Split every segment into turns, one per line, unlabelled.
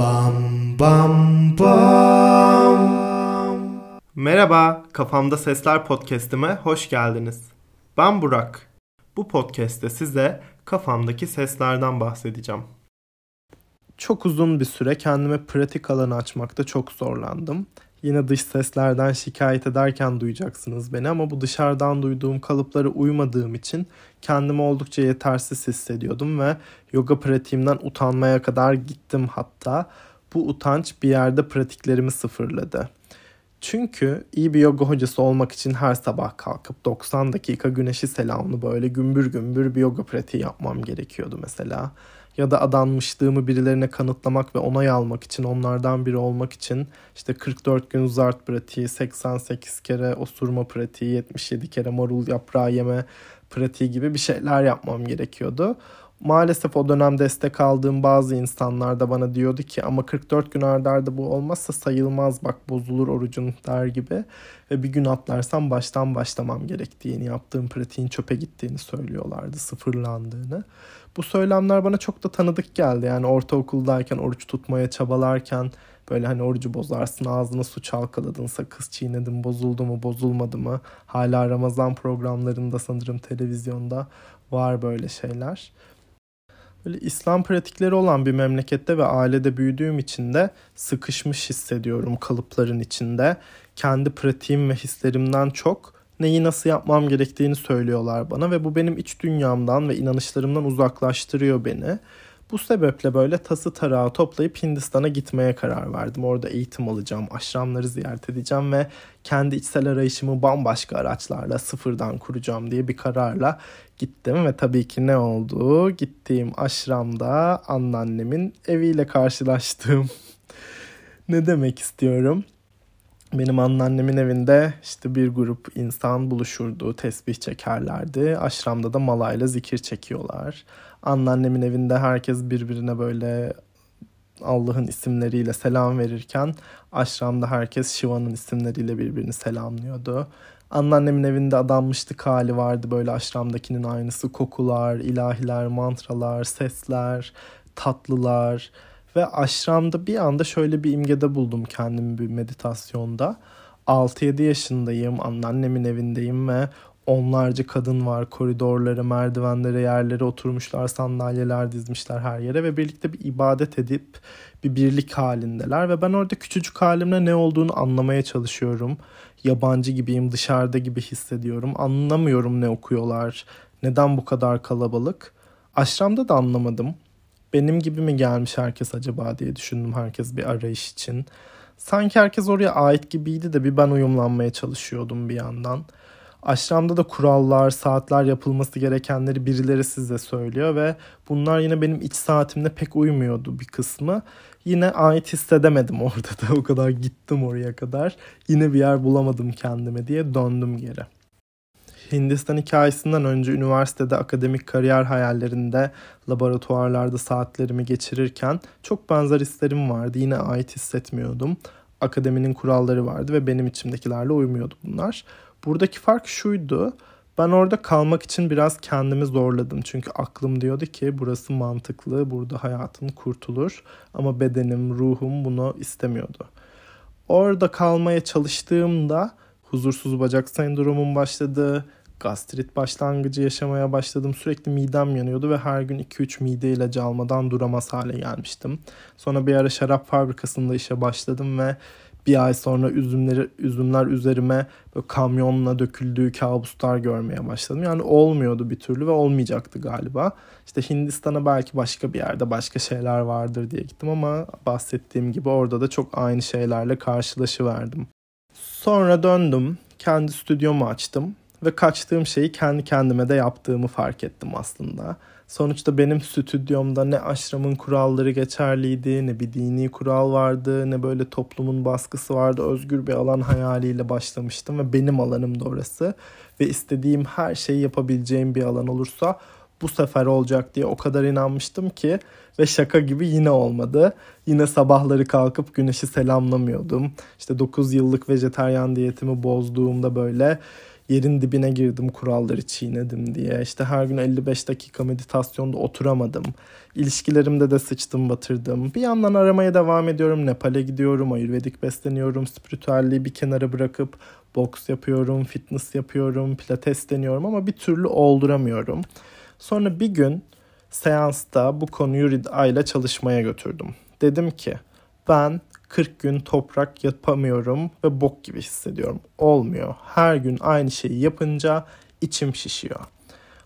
Bam bam bam.
Merhaba, Kafamda Sesler podcast'ime hoş geldiniz. Ben Burak. Bu podcast'te size kafamdaki seslerden bahsedeceğim. Çok uzun bir süre kendime pratik alanı açmakta çok zorlandım. Yine dış seslerden şikayet ederken duyacaksınız beni ama bu dışarıdan duyduğum kalıplara uymadığım için kendimi oldukça yetersiz hissediyordum ve yoga pratiğimden utanmaya kadar gittim hatta. Bu utanç bir yerde pratiklerimi sıfırladı. Çünkü iyi bir yoga hocası olmak için her sabah kalkıp 90 dakika güneşi selamlı böyle gümbür gümbür bir yoga pratiği yapmam gerekiyordu mesela. Ya da adanmışlığımı birilerine kanıtlamak ve onay almak için onlardan biri olmak için işte 44 gün zart pratiği, 88 kere osurma pratiği, 77 kere marul yaprağı yeme pratiği gibi bir şeyler yapmam gerekiyordu maalesef o dönem destek aldığım bazı insanlar da bana diyordu ki ama 44 gün ardarda arda bu olmazsa sayılmaz bak bozulur orucun der gibi ve bir gün atlarsam baştan başlamam gerektiğini yaptığım pratiğin çöpe gittiğini söylüyorlardı sıfırlandığını. Bu söylemler bana çok da tanıdık geldi yani ortaokuldayken oruç tutmaya çabalarken böyle hani orucu bozarsın ağzına su çalkaladın sakız çiğnedin bozuldu mu bozulmadı mı hala Ramazan programlarında sanırım televizyonda var böyle şeyler. Böyle İslam pratikleri olan bir memlekette ve ailede büyüdüğüm için de sıkışmış hissediyorum kalıpların içinde. Kendi pratiğim ve hislerimden çok neyi nasıl yapmam gerektiğini söylüyorlar bana ve bu benim iç dünyamdan ve inanışlarımdan uzaklaştırıyor beni. Bu sebeple böyle tası tarağı toplayıp Hindistan'a gitmeye karar verdim. Orada eğitim alacağım, aşramları ziyaret edeceğim ve kendi içsel arayışımı bambaşka araçlarla sıfırdan kuracağım diye bir kararla gittim ve tabii ki ne oldu? Gittiğim aşramda anneannemin eviyle karşılaştım. ne demek istiyorum? Benim anneannemin evinde işte bir grup insan buluşurdu, tesbih çekerlerdi. Aşramda da malayla zikir çekiyorlar. Anneannemin evinde herkes birbirine böyle Allah'ın isimleriyle selam verirken aşramda herkes Shiva'nın isimleriyle birbirini selamlıyordu. Anneannemin evinde adanmışlık hali vardı böyle aşramdakinin aynısı. Kokular, ilahiler, mantralar, sesler, tatlılar. Ve aşramda bir anda şöyle bir imgede buldum kendimi bir meditasyonda. 6-7 yaşındayım, anneannemin evindeyim ve onlarca kadın var. Koridorlara, merdivenlere, yerlere oturmuşlar, sandalyeler dizmişler her yere ve birlikte bir ibadet edip bir birlik halindeler ve ben orada küçücük halimle ne olduğunu anlamaya çalışıyorum. Yabancı gibiyim, dışarıda gibi hissediyorum. Anlamıyorum ne okuyorlar, neden bu kadar kalabalık. Aşramda da anlamadım. Benim gibi mi gelmiş herkes acaba diye düşündüm herkes bir arayış için. Sanki herkes oraya ait gibiydi de bir ben uyumlanmaya çalışıyordum bir yandan. Aşramda da kurallar, saatler yapılması gerekenleri birileri size söylüyor ve bunlar yine benim iç saatimde pek uymuyordu bir kısmı. Yine ait hissedemedim orada da o kadar gittim oraya kadar. Yine bir yer bulamadım kendime diye döndüm geri. Hindistan hikayesinden önce üniversitede akademik kariyer hayallerinde laboratuvarlarda saatlerimi geçirirken çok benzer hislerim vardı. Yine ait hissetmiyordum. Akademinin kuralları vardı ve benim içimdekilerle uymuyordu bunlar. Buradaki fark şuydu. Ben orada kalmak için biraz kendimi zorladım. Çünkü aklım diyordu ki burası mantıklı, burada hayatın kurtulur. Ama bedenim, ruhum bunu istemiyordu. Orada kalmaya çalıştığımda huzursuz bacak sendromum başladı. Gastrit başlangıcı yaşamaya başladım. Sürekli midem yanıyordu ve her gün 2-3 mide ilacı almadan duramaz hale gelmiştim. Sonra bir ara şarap fabrikasında işe başladım ve bir ay sonra üzümleri üzümler üzerime böyle kamyonla döküldüğü kabuslar görmeye başladım. Yani olmuyordu bir türlü ve olmayacaktı galiba. İşte Hindistan'a belki başka bir yerde başka şeyler vardır diye gittim ama bahsettiğim gibi orada da çok aynı şeylerle karşılaşıverdim. Sonra döndüm, kendi stüdyomu açtım ve kaçtığım şeyi kendi kendime de yaptığımı fark ettim aslında. Sonuçta benim stüdyomda ne aşramın kuralları geçerliydi, ne bir dini kural vardı, ne böyle toplumun baskısı vardı. Özgür bir alan hayaliyle başlamıştım ve benim alanım da orası. Ve istediğim her şeyi yapabileceğim bir alan olursa bu sefer olacak diye o kadar inanmıştım ki ve şaka gibi yine olmadı. Yine sabahları kalkıp güneşi selamlamıyordum. İşte 9 yıllık vejeteryan diyetimi bozduğumda böyle yerin dibine girdim kuralları çiğnedim diye. İşte her gün 55 dakika meditasyonda oturamadım. İlişkilerimde de sıçtım batırdım. Bir yandan aramaya devam ediyorum. Nepal'e gidiyorum, ayurvedik besleniyorum, spiritüelliği bir kenara bırakıp boks yapıyorum, fitness yapıyorum, pilates deniyorum ama bir türlü olduramıyorum. Sonra bir gün seansta bu konuyu Rida ile çalışmaya götürdüm. Dedim ki ben 40 gün toprak yapamıyorum ve bok gibi hissediyorum. Olmuyor. Her gün aynı şeyi yapınca içim şişiyor.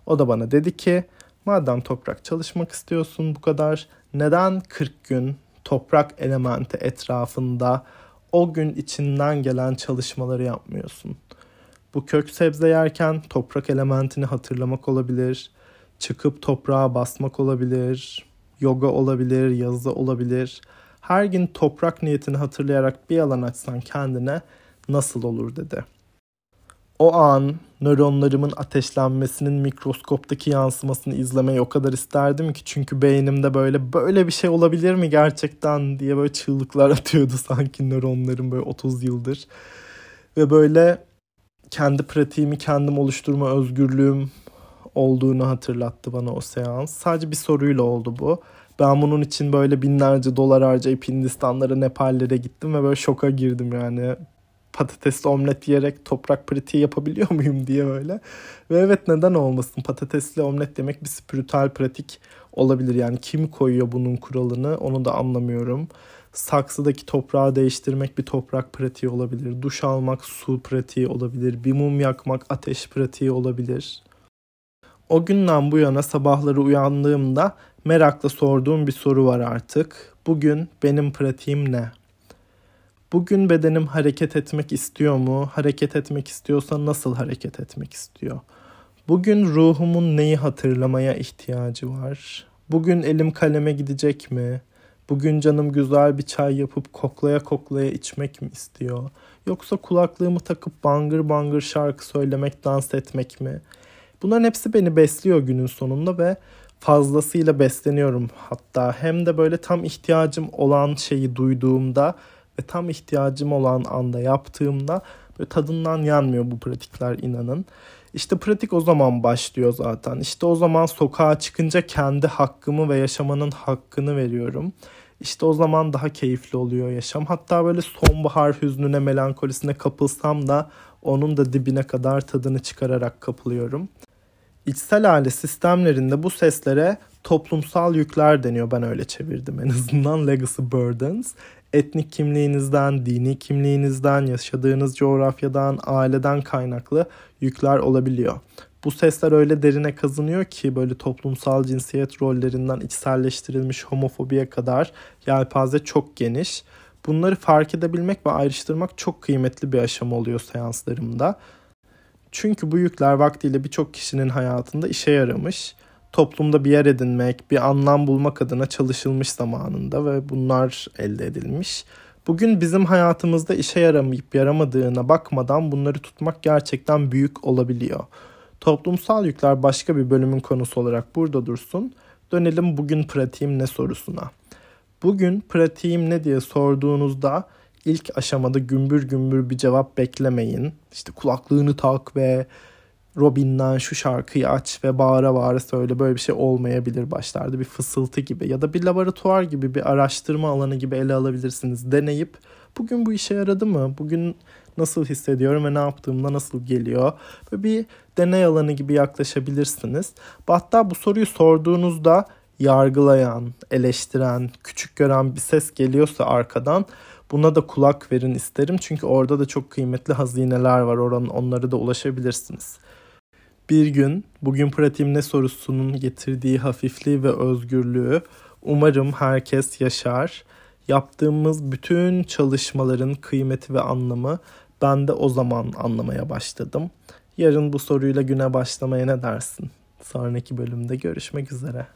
O da bana dedi ki madem toprak çalışmak istiyorsun bu kadar neden 40 gün toprak elementi etrafında o gün içinden gelen çalışmaları yapmıyorsun? Bu kök sebze yerken toprak elementini hatırlamak olabilir. Çıkıp toprağa basmak olabilir. Yoga olabilir, yazı olabilir her gün toprak niyetini hatırlayarak bir alan açsan kendine nasıl olur dedi. O an nöronlarımın ateşlenmesinin mikroskoptaki yansımasını izlemeyi o kadar isterdim ki çünkü beynimde böyle böyle bir şey olabilir mi gerçekten diye böyle çığlıklar atıyordu sanki nöronlarım böyle 30 yıldır. Ve böyle kendi pratiğimi kendim oluşturma özgürlüğüm olduğunu hatırlattı bana o seans. Sadece bir soruyla oldu bu. Ben bunun için böyle binlerce dolar harcayıp Hindistanlara, Nepallere gittim ve böyle şoka girdim yani. Patatesli omlet yiyerek toprak pratiği yapabiliyor muyum diye böyle. Ve evet neden olmasın patatesli omlet demek bir spiritüel pratik olabilir. Yani kim koyuyor bunun kuralını onu da anlamıyorum. Saksıdaki toprağı değiştirmek bir toprak pratiği olabilir. Duş almak su pratiği olabilir. Bir mum yakmak ateş pratiği olabilir. O günden bu yana sabahları uyandığımda merakla sorduğum bir soru var artık. Bugün benim pratiğim ne? Bugün bedenim hareket etmek istiyor mu? Hareket etmek istiyorsa nasıl hareket etmek istiyor? Bugün ruhumun neyi hatırlamaya ihtiyacı var? Bugün elim kaleme gidecek mi? Bugün canım güzel bir çay yapıp koklaya koklaya içmek mi istiyor? Yoksa kulaklığımı takıp bangır bangır şarkı söylemek, dans etmek mi? Bunların hepsi beni besliyor günün sonunda ve fazlasıyla besleniyorum hatta hem de böyle tam ihtiyacım olan şeyi duyduğumda ve tam ihtiyacım olan anda yaptığımda böyle tadından yanmıyor bu pratikler inanın. İşte pratik o zaman başlıyor zaten. İşte o zaman sokağa çıkınca kendi hakkımı ve yaşamanın hakkını veriyorum. İşte o zaman daha keyifli oluyor yaşam. Hatta böyle sonbahar hüznüne, melankolisine kapılsam da onun da dibine kadar tadını çıkararak kapılıyorum. İçsel aile sistemlerinde bu seslere toplumsal yükler deniyor. Ben öyle çevirdim en azından. Legacy burdens. Etnik kimliğinizden, dini kimliğinizden, yaşadığınız coğrafyadan, aileden kaynaklı yükler olabiliyor. Bu sesler öyle derine kazınıyor ki böyle toplumsal cinsiyet rollerinden içselleştirilmiş homofobiye kadar yelpaze çok geniş. Bunları fark edebilmek ve ayrıştırmak çok kıymetli bir aşama oluyor seanslarımda. Çünkü bu yükler vaktiyle birçok kişinin hayatında işe yaramış. Toplumda bir yer edinmek, bir anlam bulmak adına çalışılmış zamanında ve bunlar elde edilmiş. Bugün bizim hayatımızda işe yaramayıp yaramadığına bakmadan bunları tutmak gerçekten büyük olabiliyor. Toplumsal yükler başka bir bölümün konusu olarak burada dursun. Dönelim bugün pratiğim ne sorusuna. Bugün pratiğim ne diye sorduğunuzda ilk aşamada gümbür gümbür bir cevap beklemeyin. İşte kulaklığını tak ve Robin'den şu şarkıyı aç ve bağıra bağıra söyle. Böyle bir şey olmayabilir başlarda. Bir fısıltı gibi ya da bir laboratuvar gibi bir araştırma alanı gibi ele alabilirsiniz deneyip bugün bu işe yaradı mı? Bugün nasıl hissediyorum ve ne yaptığımda nasıl geliyor? Ve bir deney alanı gibi yaklaşabilirsiniz. Hatta bu soruyu sorduğunuzda yargılayan eleştiren küçük gören bir ses geliyorsa arkadan Buna da kulak verin isterim çünkü orada da çok kıymetli hazineler var. Oranın onları da ulaşabilirsiniz. Bir gün bugün pratiğim ne sorusunun getirdiği hafifliği ve özgürlüğü umarım herkes yaşar. Yaptığımız bütün çalışmaların kıymeti ve anlamı ben de o zaman anlamaya başladım. Yarın bu soruyla güne başlamaya ne dersin? Sonraki bölümde görüşmek üzere.